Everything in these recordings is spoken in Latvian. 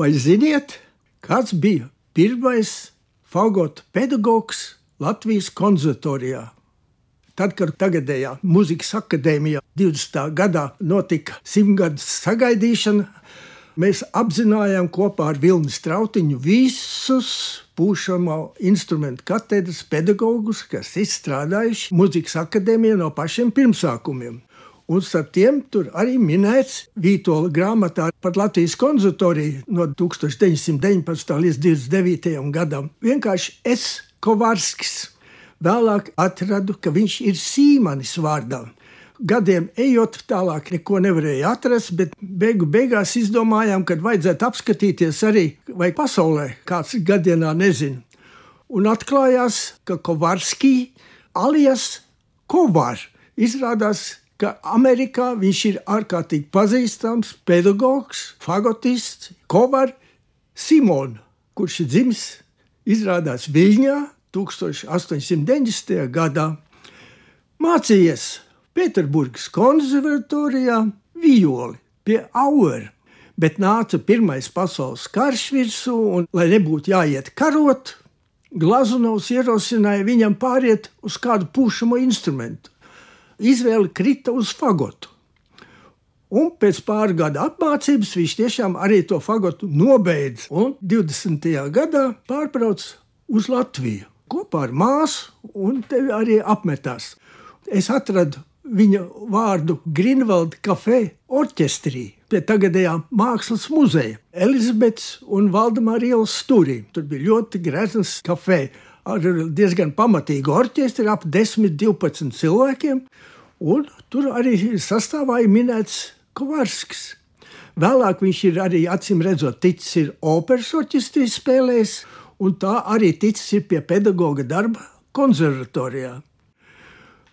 Vai ziniet, kāds bija pirmais fagotu pedagogs Latvijas konservatorijā? Tad, kad tagadējā Mūzikas akadēmijā 20. gadā notika simtgadus sagaidīšana, mēs apzinājām kopā ar Vilni Strautiņu visus pūšamo instrumentu katedras pedagogus, kas izstrādājuši Mūzikas akadēmijā no pašiem pirmsākumiem. Un starp tiem tur arī minēts Vītola grāmatā par Latvijas konservatoriju no 1919. līdz 29. gadam. Vienkārši es, Kovarskis, vēlāk atradu, ka viņš ir Sīmanis vārdā. Gadiem ejot, tālāk neko nevarēja atrast, bet beigu beigās izdomājām, ka vajadzētu apskatīties arī, vai pasaulē kāds gadienā nezina. Un atklājās, ka Kovarskī alias Kovar izrādās ka Amerikā viņš ir ārkārtīgi pazīstams pedagogs, fagotists, Kovar Simons, kurš ir dzimis izrādās Viļņā 1890. gadā. Mācījies Pēterburgas konservatorijā violi pie Auer, bet nāca Pirmais pasaules karš virsū, un, lai nebūtu jāiet karot, Glazunovs ierosināja viņam pāriet uz kādu pušamo instrumentu izvēle krita uz fagotu. Un pēc pāris gadu apmācības viņš tiešām arī to fagotu nobeidza. Un 20. gadā pārbrauc uz Latviju kopā ar māsu, un te arī apmetās. Es atradu viņa vārdu Grunvalda kafē orķestrī pie tagadējā mākslas muzeja, Elizabetes un Valdemāra ielas stūrī. Tur bija ļoti grezns kafē ar diezgan pamatīgu orķestri, ap 10-12 cilvēkiem. Un tur arī sastāvā ir minēts Kovarskis. Vēlāk viņš ir arī acīm redzot, ticis ir operas orķestrī spēlējis, un tā arī ticis ir pie pedagoga darba konservatorijā.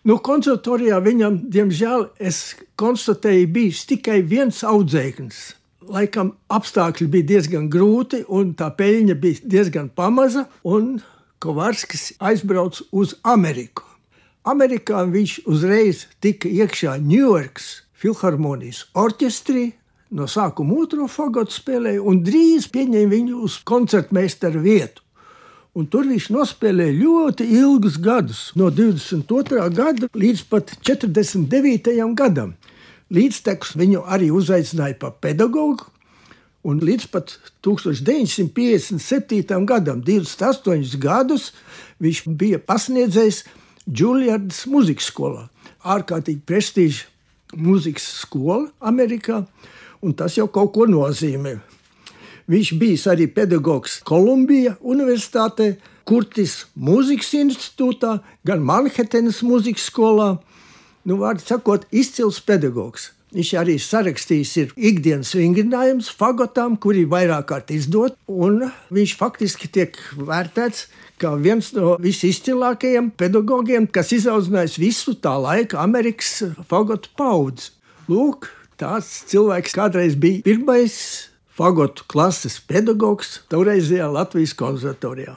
Nu, konservatorijā viņam, diemžēl, es konstatēju, bijis tikai viens audzēknis. Laikam apstākļi bija diezgan grūti, un tā peļņa bija diezgan pamaza, un Kovarskis aizbrauca uz Ameriku. Amerikā viņš uzreiz tika iekšā Ņujorkas filharmonijas orķestrī. No sākuma otro fagotu spēlēja, un drīz pieņēma viņu uz koncertmeistaru vietu. Un tur viņš nospēlēja ļoti ilgus gadus, no 22. gada līdz pat 49. gadam. Līdztekus viņu arī uzaicināja par pedagogu, un līdz pat 1957. gadam, 28 gadus, viņš bija pasniedzējis Džuliardas muzikas skolā. Ārkārtīgi prestižs muzikas skola Amerikā, un tas jau kaut ko nozīmē. Viņš bija arī pedagogs Kolumbijas Universitātē, Kurtis Mūzikas institūtā, gan Manhetenas muzikas skolā. Nu, vārdu sakot, izcils pedagogs. Viņš arī sarakstījis ir ikdienas vingrinājumus fagotām, kuri vairāk kārt izdot, un viņš faktiski tiek vērtēts kā viens no visizcilākajiem pedagogiem, kas izaudzinājis visu tā laika Amerikas fagotu paudzi. Lūk, tāds cilvēks kādreiz bija pirmais fagotu klases pedagogs toreizējā Latvijas konservatorijā.